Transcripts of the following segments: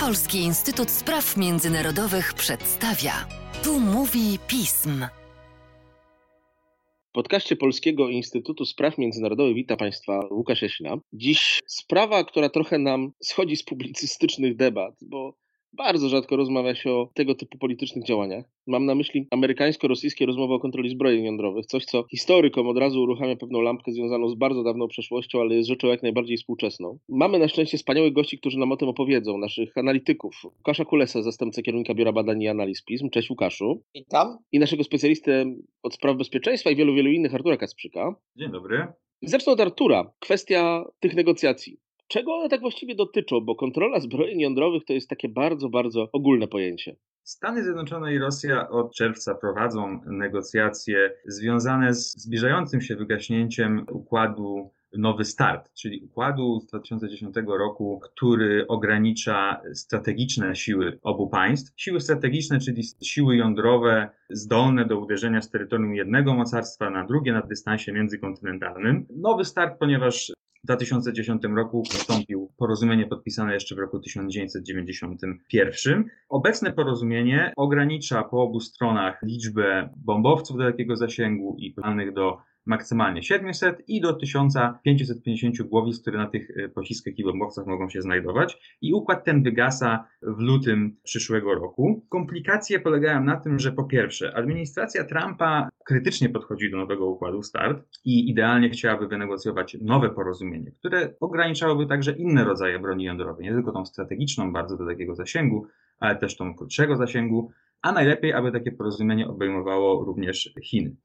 Polski Instytut Spraw Międzynarodowych przedstawia. Tu mówi pism. W podcaście Polskiego Instytutu Spraw Międzynarodowych wita Państwa Łukasz Jaśna. Dziś sprawa, która trochę nam schodzi z publicystycznych debat, bo bardzo rzadko rozmawia się o tego typu politycznych działaniach. Mam na myśli amerykańsko-rosyjskie rozmowy o kontroli zbrojeń jądrowych, coś co historykom od razu uruchamia pewną lampkę związaną z bardzo dawną przeszłością, ale jest rzeczą jak najbardziej współczesną. Mamy na szczęście wspaniałych gości, którzy nam o tym opowiedzą, naszych analityków. Łukasza Kulesa, zastępcę kierownika Biura Badań i Analiz PISM. Cześć Łukaszu. Witam. I naszego specjalistę od spraw bezpieczeństwa i wielu, wielu innych, Artura Kacprzyka. Dzień dobry. Zacznę od Artura. Kwestia tych negocjacji. Czego one tak właściwie dotyczą? Bo kontrola zbrojeń jądrowych to jest takie bardzo, bardzo ogólne pojęcie. Stany Zjednoczone i Rosja od czerwca prowadzą negocjacje związane z zbliżającym się wygaśnięciem układu Nowy Start, czyli układu z 2010 roku, który ogranicza strategiczne siły obu państw. Siły strategiczne, czyli siły jądrowe zdolne do uderzenia z terytorium jednego mocarstwa na drugie na dystansie międzykontynentalnym. Nowy Start, ponieważ w 2010 roku nastąpił porozumienie podpisane jeszcze w roku 1991. Obecne porozumienie ogranicza po obu stronach liczbę bombowców dalekiego zasięgu i planych do maksymalnie 700 i do 1550 głowic, które na tych e, pociskach i bombowcach mogą się znajdować. I układ ten wygasa w lutym przyszłego roku. Komplikacje polegają na tym, że po pierwsze, administracja Trumpa krytycznie podchodzi do nowego układu START i idealnie chciałaby wynegocjować nowe porozumienie, które ograniczałoby także inne rodzaje broni jądrowej, nie tylko tą strategiczną, bardzo dalekiego zasięgu, ale też tą krótszego zasięgu, a najlepiej, aby takie porozumienie obejmowało również Chiny.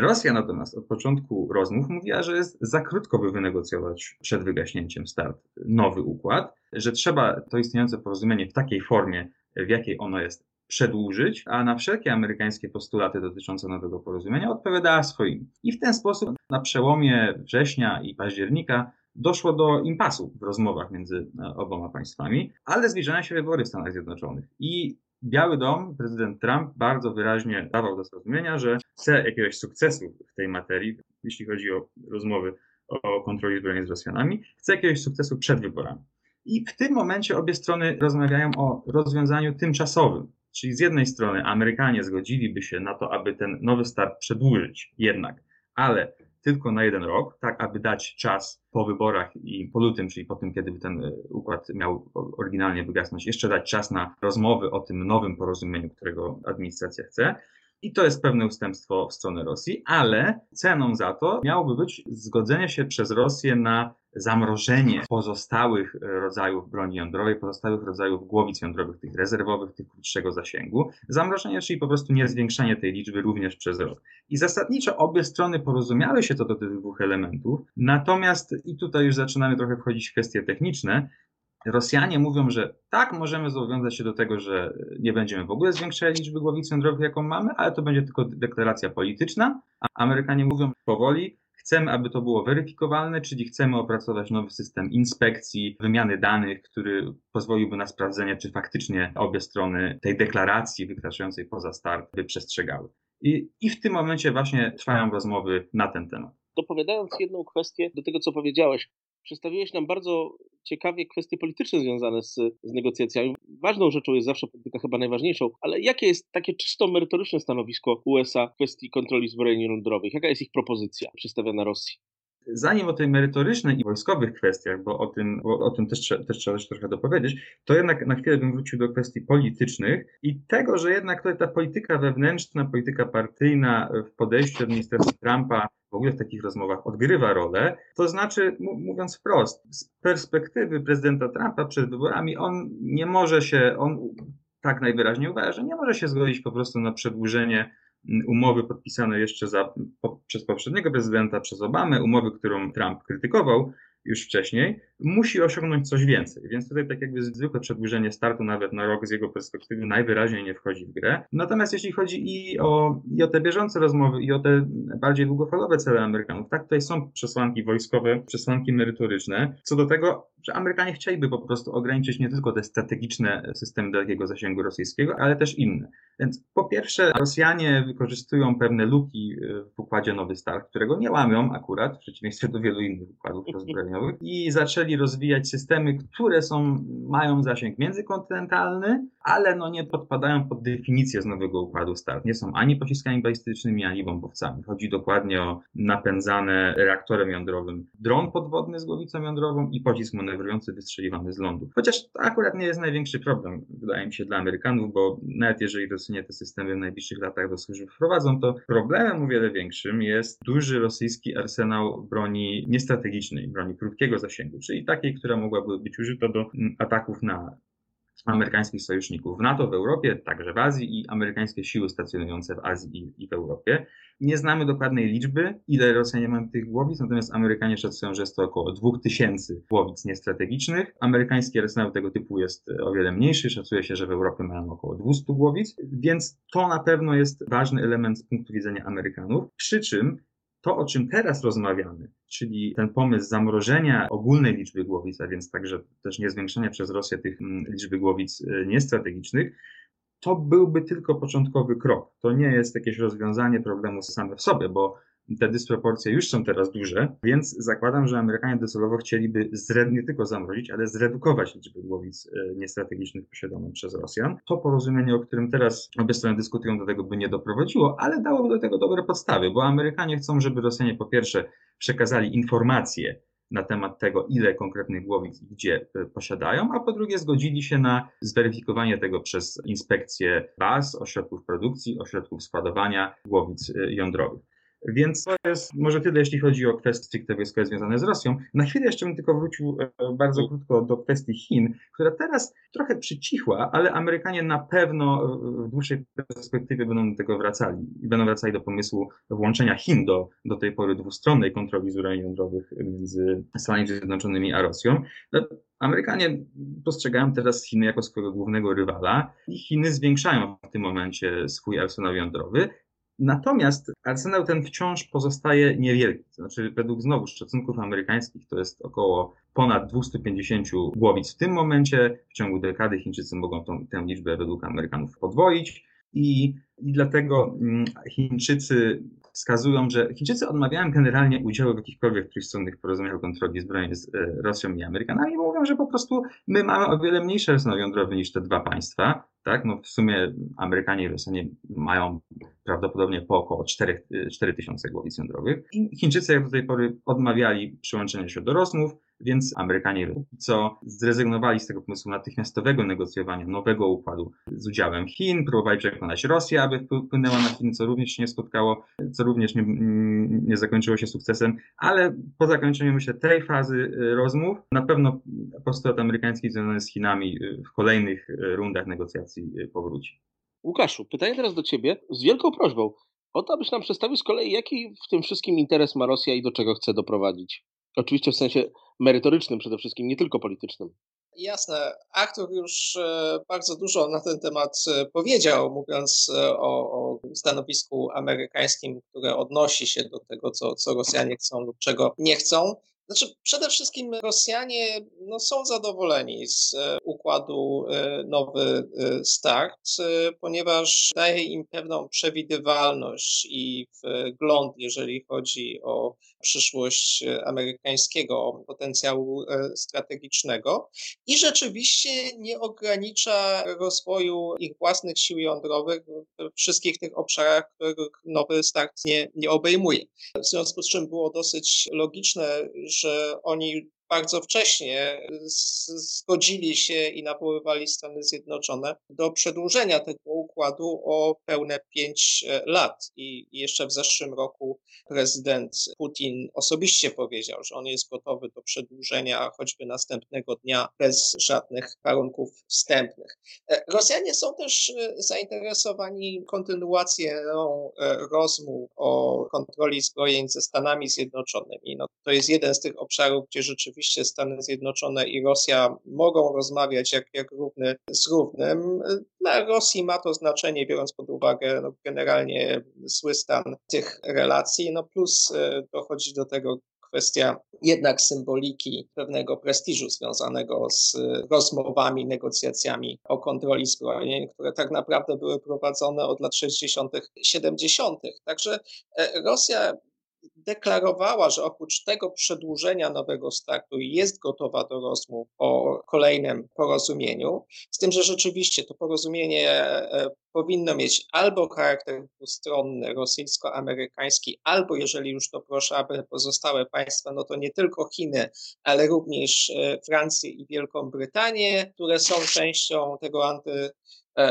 Rosja natomiast od początku rozmów mówiła, że jest za krótko, by wynegocjować przed wygaśnięciem start nowy układ, że trzeba to istniejące porozumienie w takiej formie, w jakiej ono jest, przedłużyć, a na wszelkie amerykańskie postulaty dotyczące nowego porozumienia odpowiadała swoim. I w ten sposób na przełomie września i października doszło do impasu w rozmowach między oboma państwami, ale zbliżają się wybory w Stanach Zjednoczonych. I Biały Dom, prezydent Trump bardzo wyraźnie dawał do zrozumienia, że chce jakiegoś sukcesu w tej materii, jeśli chodzi o rozmowy o kontroli zbrojnej z Rosjanami, chce jakiegoś sukcesu przed wyborami. I w tym momencie obie strony rozmawiają o rozwiązaniu tymczasowym. Czyli z jednej strony Amerykanie zgodziliby się na to, aby ten nowy start przedłużyć jednak, ale tylko na jeden rok, tak aby dać czas po wyborach i po lutym, czyli po tym, kiedy ten e, układ miał oryginalnie wygasnąć, jeszcze dać czas na rozmowy o tym nowym porozumieniu, którego administracja chce. I to jest pewne ustępstwo w stronę Rosji, ale ceną za to miałoby być zgodzenie się przez Rosję na zamrożenie pozostałych rodzajów broni jądrowej, pozostałych rodzajów głowic jądrowych, tych rezerwowych, tych krótszego zasięgu. Zamrożenie, czyli po prostu nie zwiększanie tej liczby również przez rok. I zasadniczo obie strony porozumiały się co do tych dwóch elementów, natomiast i tutaj już zaczynamy trochę wchodzić w kwestie techniczne, Rosjanie mówią, że tak, możemy zobowiązać się do tego, że nie będziemy w ogóle zwiększali liczby głowic jądrowych, jaką mamy, ale to będzie tylko deklaracja polityczna. A Amerykanie mówią powoli, chcemy, aby to było weryfikowalne, czyli chcemy opracować nowy system inspekcji, wymiany danych, który pozwoliłby na sprawdzenie, czy faktycznie obie strony tej deklaracji wykraczającej poza start by przestrzegały. I, I w tym momencie właśnie trwają rozmowy na ten temat. Dopowiadając jedną kwestię do tego, co powiedziałeś, przedstawiłeś nam bardzo ciekawie kwestie polityczne związane z, z, negocjacjami. Ważną rzeczą jest zawsze polityka, chyba najważniejszą, ale jakie jest takie czysto merytoryczne stanowisko USA w kwestii kontroli zbrojeń jądrowych? Jaka jest ich propozycja przedstawiona Rosji? Zanim o tej merytorycznej i wojskowych kwestiach, bo o tym, bo o tym też, też trzeba się trochę dopowiedzieć, to jednak na chwilę bym wrócił do kwestii politycznych i tego, że jednak ta polityka wewnętrzna, polityka partyjna w podejściu administracji Trumpa w ogóle w takich rozmowach odgrywa rolę, to znaczy, mówiąc wprost, z perspektywy prezydenta Trumpa przed wyborami, on nie może się, on tak najwyraźniej uważa, że nie może się zgodzić po prostu na przedłużenie umowy podpisane jeszcze za, po, przez poprzedniego prezydenta, przez Obamę, umowy, którą Trump krytykował, już wcześniej, musi osiągnąć coś więcej. Więc tutaj tak jakby zwykłe przedłużenie startu nawet na rok z jego perspektywy najwyraźniej nie wchodzi w grę. Natomiast jeśli chodzi i o, i o te bieżące rozmowy, i o te bardziej długofalowe cele Amerykanów, tak, tutaj są przesłanki wojskowe, przesłanki merytoryczne, co do tego, że Amerykanie chcieliby po prostu ograniczyć nie tylko te strategiczne systemy dalekiego zasięgu rosyjskiego, ale też inne. Więc po pierwsze, Rosjanie wykorzystują pewne luki w układzie Nowy Start, którego nie łamią akurat, w przeciwieństwie do wielu innych układów rozbrojeniowych i zaczęli zaczęli rozwijać systemy, które są, mają zasięg międzykontynentalny, ale no nie podpadają pod definicję z nowego układu start. Nie są ani pociskami balistycznymi, ani bombowcami. Chodzi dokładnie o napędzane reaktorem jądrowym dron podwodny z głowicą jądrową i pocisk manewrujący wystrzeliwany z lądu. Chociaż to akurat nie jest największy problem, wydaje mi się, dla Amerykanów, bo nawet jeżeli Rosjanie te systemy w najbliższych latach do służby wprowadzą, to problemem o wiele większym jest duży rosyjski arsenał broni niestrategicznej, broni krótkiego zasięgu, czyli takiej, która mogłaby być użyta do ataków na amerykańskich sojuszników w NATO, w Europie, także w Azji i amerykańskie siły stacjonujące w Azji i w Europie. Nie znamy dokładnej liczby, ile Rosjanie mają tych głowic, natomiast Amerykanie szacują, że jest to około 2000 głowic niestrategicznych. Amerykański arsenał tego typu jest o wiele mniejszy, szacuje się, że w Europie mają około 200 głowic, więc to na pewno jest ważny element z punktu widzenia Amerykanów. Przy czym to, o czym teraz rozmawiamy, czyli ten pomysł zamrożenia ogólnej liczby głowic, a więc także też nie zwiększenia przez Rosję tych mm, liczby głowic y, niestrategicznych, to byłby tylko początkowy krok. To nie jest jakieś rozwiązanie problemu same w sobie, bo te dysproporcje już są teraz duże, więc zakładam, że Amerykanie docelowo chcieliby zred, nie tylko zamrozić, ale zredukować liczbę głowic e, niestrategicznych posiadanych przez Rosjan. To porozumienie, o którym teraz obie strony dyskutują, do tego by nie doprowadziło, ale dałoby do tego dobre podstawy, bo Amerykanie chcą, żeby Rosjanie po pierwsze przekazali informacje na temat tego, ile konkretnych głowic gdzie e, posiadają, a po drugie zgodzili się na zweryfikowanie tego przez inspekcję baz, ośrodków produkcji, ośrodków składowania głowic e, jądrowych. Więc to jest może tyle, jeśli chodzi o kwestie stricte wojskowe związane z Rosją. Na chwilę jeszcze bym tylko wrócił e, bardzo krótko do kwestii Chin, która teraz trochę przycichła, ale Amerykanie na pewno w dłuższej perspektywie będą do tego wracali i będą wracali do pomysłu włączenia Chin do, do tej pory dwustronnej kontroli z jądrowych między Stanami Zjednoczonymi a Rosją. No, Amerykanie postrzegają teraz Chiny jako swojego głównego rywala i Chiny zwiększają w tym momencie swój arsenał jądrowy. Natomiast arsenał ten wciąż pozostaje niewielki. Znaczy, według znowu szacunków amerykańskich to jest około ponad 250 głowic w tym momencie. W ciągu dekady Chińczycy mogą tą, tę liczbę według Amerykanów podwoić. I, I dlatego mm, Chińczycy wskazują, że Chińczycy odmawiają generalnie udziału w jakichkolwiek trójstronnych porozumieniach kontroli zbrojnej z e, Rosją i Amerykanami, bo mówią, że po prostu my mamy o wiele mniejszy arsenał jądrowy niż te dwa państwa. Tak? No w sumie Amerykanie i Rosjanie mają prawdopodobnie po około 4, 4 tysiące głowic jądrowych. I Chińczycy jak do tej pory odmawiali przyłączenia się do rozmów, więc Amerykanie co zrezygnowali z tego pomysłu natychmiastowego negocjowania nowego układu z udziałem Chin, próbowali przekonać Rosję, aby wpłynęła na Chiny, co również się nie spotkało, co również nie, nie zakończyło się sukcesem, ale po zakończeniu myślę tej fazy y, rozmów na pewno postulat amerykański związany z Chinami y, w kolejnych y, rundach negocjacji powróci. Łukaszu, pytanie teraz do Ciebie z wielką prośbą o to, abyś nam przedstawił z kolei, jaki w tym wszystkim interes ma Rosja i do czego chce doprowadzić. Oczywiście w sensie merytorycznym przede wszystkim, nie tylko politycznym. Jasne. Artur już e, bardzo dużo na ten temat e, powiedział, mówiąc e, o, o, stanowisku amerykańskim, które odnosi się do tego, co, co Rosjanie chcą lub czego nie chcą. Znaczy, przede wszystkim Rosjanie no, są zadowoleni z e, układu e, Nowy e, Start, ponieważ daje im pewną przewidywalność i wgląd, jeżeli chodzi o przyszłość amerykańskiego potencjału strategicznego i rzeczywiście nie ogranicza rozwoju ich własnych sił jądrowych w wszystkich tych obszarach, których Nowy Start nie, nie obejmuje. W związku z czym było dosyć logiczne, że oni bardzo wcześnie zgodzili się i nawoływali Stany Zjednoczone do przedłużenia tego układu o pełne pięć e, lat. I jeszcze w zeszłym roku prezydent Putin osobiście powiedział, że on jest gotowy do przedłużenia choćby następnego dnia bez żadnych warunków wstępnych. E, Rosjanie są też e, zainteresowani kontynuacją rozmów o kontroli zbrojeń ze Stanami Zjednoczonymi. No, to jest jeden z tych obszarów, gdzie rzeczywiście rzeczywiście Stany Zjednoczone i Rosja mogą rozmawiać jak, jak równy z równym. Dla Rosji ma to znaczenie, biorąc pod uwagę no, generalnie zły stan tych relacji, no plus e, dochodzi do tego kwestia jednak symboliki pewnego prestiżu związanego z rozmowami, negocjacjami o kontroli zbrojeń, które tak naprawdę były prowadzone od lat 60., 70. Także e, Rosja deklarowała, że oprócz tego przedłużenia nowego startu jest gotowa do rozmów o kolejnym porozumieniu, z tym, że rzeczywiście to porozumienie e, powinno mieć albo charakter dwustronny, rosyjsko-amerykański, albo jeżeli już to proszę, aby pozostałe państwa, no to nie tylko Chiny, ale również e, Francję i Wielką Brytanię, które są częścią tego anty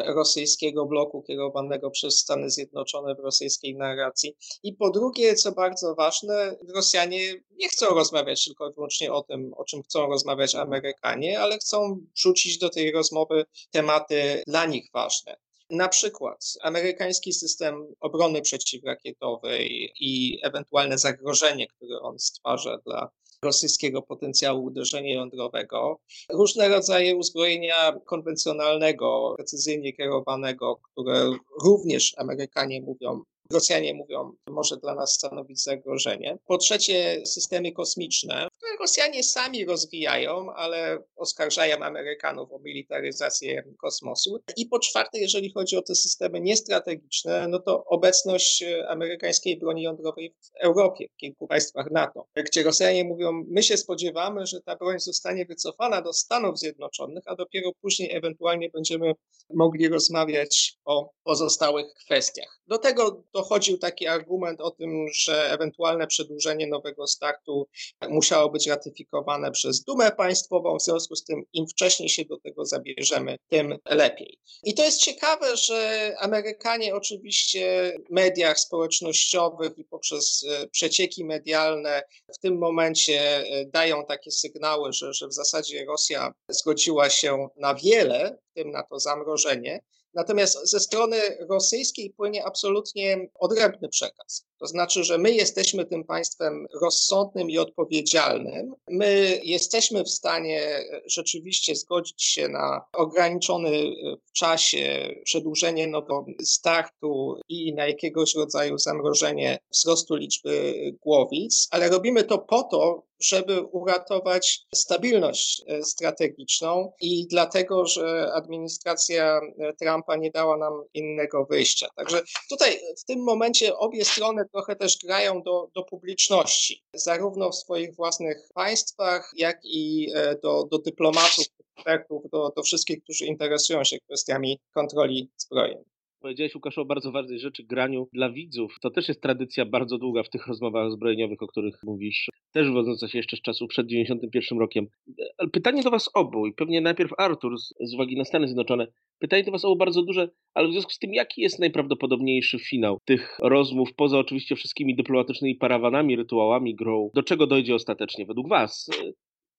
rosyjskiego bloku kierowanego przez Stany Zjednoczone w rosyjskiej narracji. I po drugie, co bardzo ważne, Rosjanie nie chcą rozmawiać tylko i wyłącznie o tym, o czym chcą rozmawiać Amerykanie, ale chcą wrzucić do tej rozmowy tematy dla nich ważne. Na przykład amerykański system obrony przeciwrakietowej i ewentualne zagrożenie, które on stwarza dla rosyjskiego potencjału uderzenia jądrowego, różne rodzaje uzbrojenia konwencjonalnego, precyzyjnie kierowanego, które również Amerykanie mówią Rosjanie mówią, może dla nas stanowić zagrożenie. Po trzecie, systemy kosmiczne, Rosjanie sami rozwijają, ale oskarżają Amerykanów o militaryzację kosmosu. I po czwarte, jeżeli chodzi o te systemy niestrategiczne, no to obecność amerykańskiej broni jądrowej w Europie, w kilku państwach NATO, gdzie Rosjanie mówią, my się spodziewamy, że ta broń zostanie wycofana do Stanów Zjednoczonych, a dopiero później ewentualnie będziemy mogli rozmawiać o pozostałych kwestiach. Do tego dochodził taki argument o tym, że ewentualne przedłużenie nowego startu musiało być ratyfikowane przez Dumę Państwową, w związku z tym im wcześniej się do tego zabierzemy, tym lepiej. I to jest ciekawe, że Amerykanie oczywiście w mediach społecznościowych i poprzez e, przecieki medialne w tym momencie e, dają takie sygnały, że, że w zasadzie Rosja zgodziła się na wiele, w tym na to zamrożenie, Natomiast ze strony rosyjskiej płynie absolutnie odrębny przekaz. To znaczy, że my jesteśmy tym państwem rozsądnym i odpowiedzialnym. My jesteśmy w stanie rzeczywiście zgodzić się na ograniczony w czasie przedłużenie nowego startu i na jakiegoś rodzaju zamrożenie wzrostu liczby głowic, ale robimy to po to, żeby uratować stabilność e, strategiczną i dlatego, że administracja e, Trumpa nie dała nam innego wyjścia. Także tutaj w tym momencie obie strony trochę też grają do, do publiczności, zarówno w swoich własnych państwach, jak i e, do, do dyplomatów, ekspertów, do, do wszystkich, którzy interesują się kwestiami kontroli zbrojeń. Powiedziałeś, Łukasz, o bardzo ważnej rzeczy, graniu dla widzów. To też jest tradycja bardzo długa w tych rozmowach zbrojeniowych, o których mówisz, też wodząca się jeszcze z czasów przed 91 rokiem. Pytanie do was obu, i pewnie najpierw Artur, z, z uwagi na Stany Zjednoczone. Pytanie do was obu bardzo duże, ale w związku z tym, jaki jest najprawdopodobniejszy finał tych rozmów, poza oczywiście wszystkimi dyplomatycznymi parawanami, rytuałami, grą? Do czego dojdzie ostatecznie według was?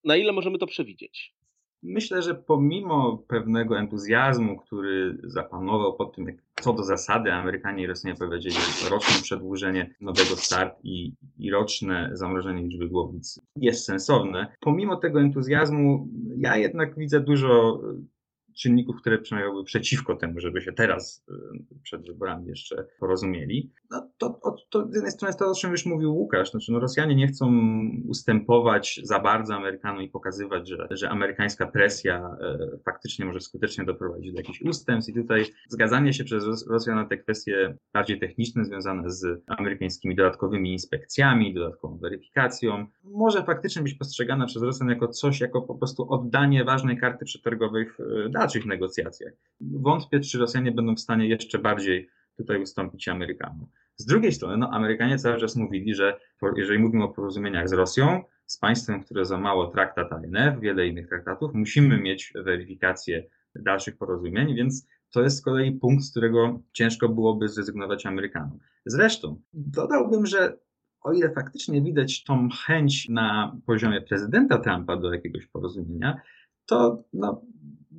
Na ile możemy to przewidzieć? Myślę, że pomimo pewnego entuzjazmu, który zapanował po tym, co do zasady Amerykanie i Rosjanie powiedzieli, roczne przedłużenie nowego start i, i roczne zamrożenie liczby głowic jest sensowne, pomimo tego entuzjazmu ja jednak widzę dużo czynników, które przemawiały przeciwko temu, żeby się teraz y, przed wyborami jeszcze porozumieli. No to, to, to z jednej strony jest to, o czym już mówił Łukasz, znaczy no Rosjanie nie chcą ustępować za bardzo Amerykanom i pokazywać, że, że amerykańska presja e, faktycznie może skutecznie doprowadzić do jakichś ustępstw i tutaj zgadzanie się przez Rosjan na te kwestie bardziej techniczne związane z amerykańskimi dodatkowymi inspekcjami, dodatkową weryfikacją, może faktycznie być postrzegane przez Rosjan jako coś, jako po prostu oddanie ważnej karty przetargowej w e, dalszych negocjacjach. Wątpię, czy Rosjanie będą w stanie jeszcze bardziej tutaj ustąpić Amerykanom. Z drugiej strony, no, Amerykanie cały czas mówili, że jeżeli mówimy o porozumieniach z Rosją, z państwem, które zamało traktat ANF, wiele innych traktatów, musimy mieć weryfikację dalszych porozumień, więc to jest z kolei punkt, z którego ciężko byłoby zrezygnować Amerykanom. Zresztą dodałbym, że o ile faktycznie widać tą chęć na poziomie prezydenta Trumpa do jakiegoś porozumienia, to no,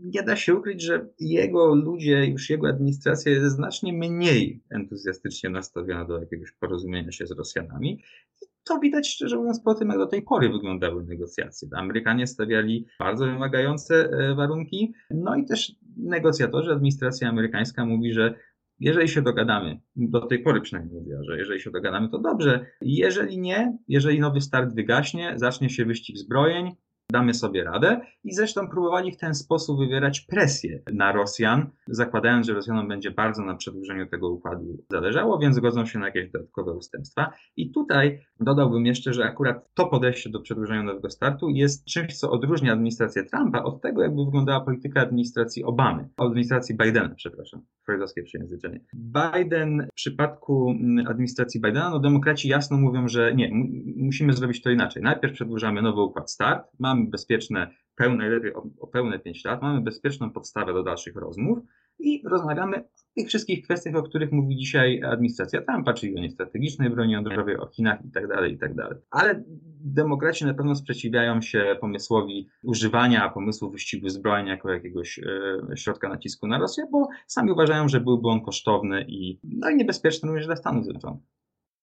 nie da się ukryć, że jego ludzie, już jego administracja jest znacznie mniej entuzjastycznie nastawiona do jakiegoś porozumienia się z Rosjanami. I to widać szczerze mówiąc po tym, jak do tej pory wyglądały negocjacje. Amerykanie stawiali bardzo wymagające e, warunki, no i też negocjatorzy, administracja amerykańska mówi, że jeżeli się dogadamy, do tej pory przynajmniej mówiła, że jeżeli się dogadamy, to dobrze. Jeżeli nie, jeżeli nowy start wygaśnie, zacznie się wyścig zbrojeń, damy sobie radę i zresztą próbowali w ten sposób wywierać presję na Rosjan, zakładając, że Rosjanom będzie bardzo na przedłużeniu tego układu zależało, więc zgodzą się na jakieś dodatkowe ustępstwa. I tutaj dodałbym jeszcze, że akurat to podejście do przedłużenia nowego startu jest czymś, co odróżnia administrację Trumpa od tego, jakby wyglądała polityka administracji Obamy, administracji Bidena, przepraszam, freudowskie przejęzyczenie. Biden w przypadku mm, administracji Bidena, no demokraci jasno mówią, że nie, musimy zrobić to inaczej. Najpierw przedłużamy nowy układ start, mamy bezpieczne, pełne, najlepiej o, o pełne 5 lat, mamy bezpieczną podstawę do dalszych rozmów i rozmawiamy o tych wszystkich kwestiach, o których mówi dzisiaj administracja Trumpa, czyli o niestrategicznej broni jądrowej, o Chinach i tak dalej, i tak. Ale demokraci na pewno sprzeciwiają się pomysłowi używania pomysłu wyścigu zbrojeń jako jakiegoś e, środka nacisku na Rosję, bo sami uważają, że byłby on kosztowny i, no, i niebezpieczny również dla Stanów Zjednoczonych.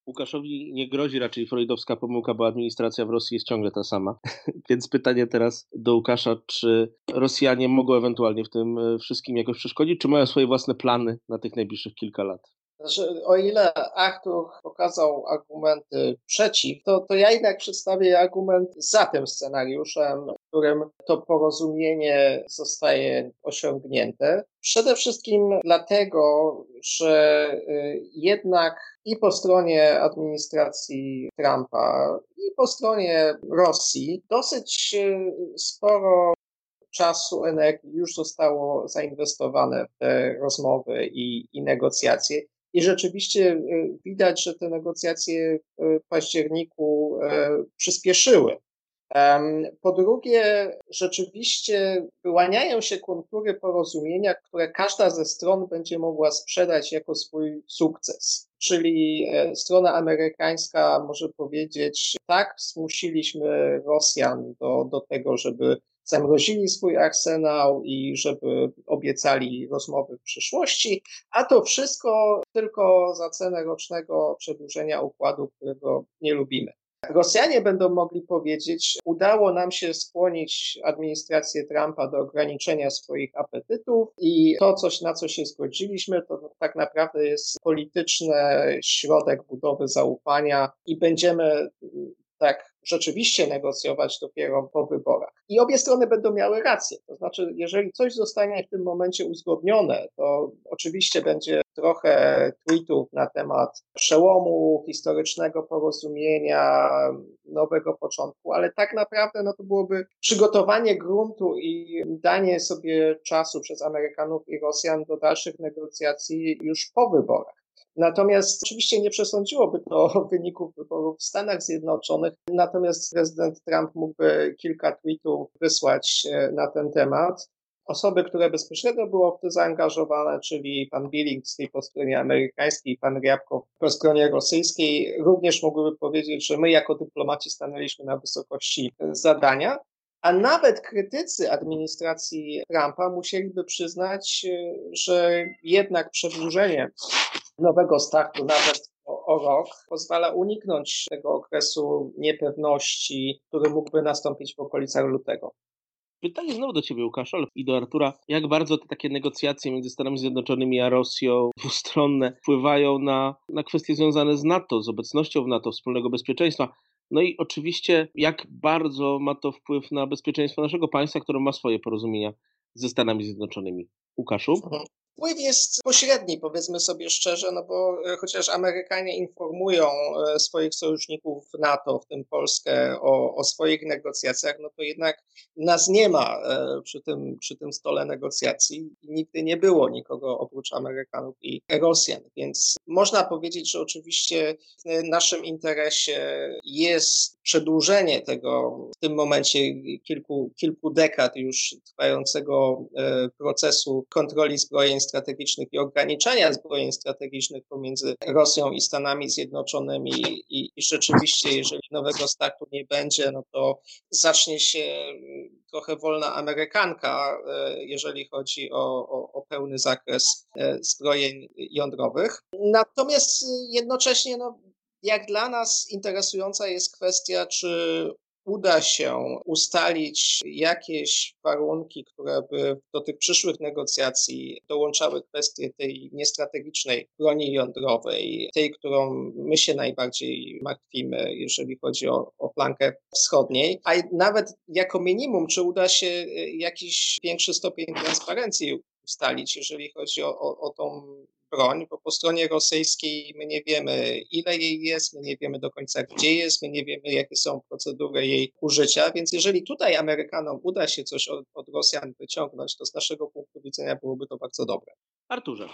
Łukaszowi nie grozi raczej freudowska pomyłka, bo administracja w Rosji jest ciągle ta sama. Więc pytanie teraz do Łukasza, czy Rosjanie mogą ewentualnie w tym e, wszystkim jakoś przeszkodzić, czy mają swoje własne plany na tych najbliższych kilka lat? Znaczy, o ile Artur pokazał argumenty przeciw, to, to ja jednak przedstawię argument za tym scenariuszem, w którym to porozumienie zostaje osiągnięte. Przede wszystkim dlatego, że y, jednak i po stronie administracji Trumpa, i po stronie Rosji dosyć y, sporo czasu, energii już zostało zainwestowane w te rozmowy i, i negocjacje. I rzeczywiście e, widać, że te negocjacje w październiku e, przyspieszyły. Po drugie, rzeczywiście wyłaniają się kontury porozumienia, które każda ze stron będzie mogła sprzedać jako swój sukces. Czyli e, strona amerykańska może powiedzieć, tak, zmusiliśmy Rosjan do, do tego, żeby zamrozili swój arsenał i żeby obiecali rozmowy w przyszłości, a to wszystko tylko za cenę rocznego przedłużenia układu, którego nie lubimy. Rosjanie będą mogli powiedzieć, udało nam się skłonić administrację Trumpa do ograniczenia swoich apetytów i to, coś, na co się zgodziliśmy, to tak naprawdę jest polityczny środek budowy zaufania i będziemy tak rzeczywiście negocjować dopiero po wyborach. I obie strony będą miały rację. To znaczy, jeżeli coś zostanie w tym momencie uzgodnione, to oczywiście będzie trochę tweetów na temat przełomu historycznego porozumienia, nowego początku, ale tak naprawdę no to byłoby przygotowanie gruntu i danie sobie czasu przez Amerykanów i Rosjan do dalszych negocjacji już po wyborach. Natomiast oczywiście nie przesądziłoby to wyników wyborów w Stanach Zjednoczonych, natomiast prezydent Trump mógłby kilka tweetów wysłać e, na ten temat. Osoby, które bezpośrednio było w to zaangażowane, czyli pan Billingsley po stronie amerykańskiej pan Riabkow po stronie rosyjskiej, również mogłyby powiedzieć, że my jako dyplomaci stanęliśmy na wysokości zadania. A nawet krytycy administracji Trumpa musieliby przyznać, e, że jednak przedłużenie nowego startu, nawet o, o, rok, pozwala uniknąć tego okresu niepewności, który mógłby nastąpić w okolicach lutego. Pytanie znowu do Ciebie, Łukasz, ale i do Artura. Jak bardzo te takie negocjacje między Stanami Zjednoczonymi a Rosją dwustronne wpływają na, na kwestie związane z NATO, z obecnością w NATO, wspólnego bezpieczeństwa? No i oczywiście, jak bardzo ma to wpływ na bezpieczeństwo naszego państwa, które ma swoje porozumienia ze Stanami Zjednoczonymi? Łukaszu? Wpływ jest pośredni, powiedzmy sobie szczerze, no bo e, chociaż Amerykanie informują e, swoich sojuszników NATO, w tym Polskę, o, o swoich negocjacjach, no to jednak nas nie ma e, przy tym, przy tym stole negocjacji nigdy nie było nikogo oprócz Amerykanów i Rosjan. Więc można powiedzieć, że oczywiście w naszym interesie jest przedłużenie tego w tym momencie kilku, kilku dekad już trwającego procesu kontroli zbrojeń strategicznych i ograniczania zbrojeń strategicznych pomiędzy Rosją i Stanami Zjednoczonymi i, i rzeczywiście, jeżeli nowego startu nie będzie, no to zacznie się mm, trochę wolna amerykanka, e, jeżeli chodzi o, o, o pełny zakres e, zbrojeń jądrowych. Natomiast jednocześnie, no, jak dla nas interesująca jest kwestia, czy uda się ustalić jakieś warunki, które by do tych przyszłych negocjacji dołączały kwestie tej niestrategicznej broni jądrowej, tej, którą my się najbardziej martwimy, jeżeli chodzi o, o flankę wschodniej, a nawet jako minimum, czy uda się y, jakiś większy stopień transparencji ustalić, jeżeli chodzi o, o, o tą broń, bo po stronie rosyjskiej my nie wiemy, ile jej jest, my nie wiemy do końca, gdzie jest, my nie wiemy, jakie są procedury jej użycia, więc jeżeli tutaj Amerykanom uda się coś od, od Rosjan wyciągnąć, to z naszego punktu widzenia byłoby to bardzo dobre. Arturze.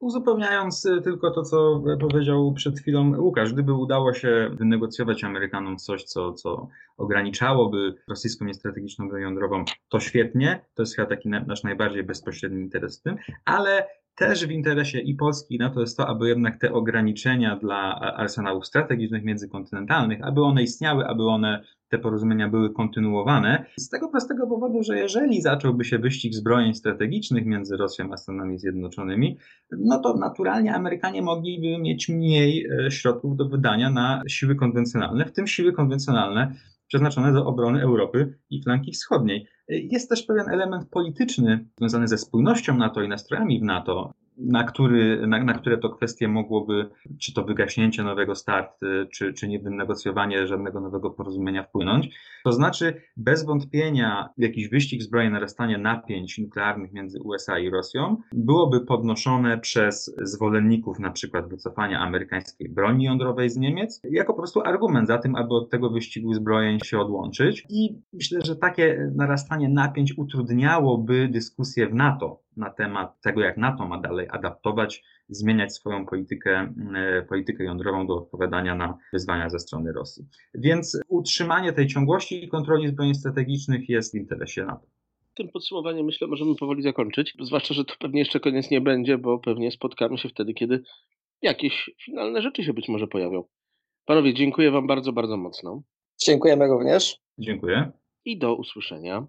Uzupełniając y, tylko to, co powiedział przed chwilą Łukasz, gdyby udało się wynegocjować Amerykanom coś, co, co ograniczałoby rosyjską niestrategiczną broń jądrową, to świetnie, to jest chyba taki nasz najbardziej bezpośredni interes w tym, ale też w interesie i Polski i NATO jest to, aby jednak te ograniczenia dla arsenałów strategicznych międzykontynentalnych, aby one istniały, aby one te porozumienia były kontynuowane. Z tego prostego powodu, że jeżeli zacząłby się wyścig zbrojeń strategicznych między Rosją a Stanami Zjednoczonymi, no to naturalnie Amerykanie mogliby mieć mniej e, środków do wydania na siły konwencjonalne, w tym siły konwencjonalne przeznaczone do obrony Europy i flanki wschodniej. Jest też pewien element polityczny związany ze spójnością NATO i nastrojami w NATO na, który, na, na, które to kwestie mogłoby, czy to wygaśnięcie nowego start, czy, czy nie wynegocjowanie żadnego nowego porozumienia wpłynąć. To znaczy, bez wątpienia, jakiś wyścig zbrojny, narastanie napięć nuklearnych między USA i Rosją byłoby podnoszone przez zwolenników na przykład wycofania amerykańskiej broni jądrowej z Niemiec, jako po prostu argument za tym, aby od tego wyścigu zbrojeń się odłączyć. I myślę, że takie narastanie napięć utrudniałoby dyskusję w NATO na temat tego, jak NATO ma dalej adaptować, zmieniać swoją politykę, e, politykę jądrową do odpowiadania na wyzwania ze strony Rosji. Więc utrzymanie tej ciągłości i kontroli zbrojeń strategicznych jest w interesie NATO. Tym podsumowaniem myślę możemy powoli zakończyć, zwłaszcza, że to pewnie jeszcze koniec nie będzie, bo pewnie spotkamy się wtedy, kiedy jakieś finalne rzeczy się być może pojawią. Panowie, dziękuję Wam bardzo, bardzo mocno. Dziękujemy również. Dziękuję. I do usłyszenia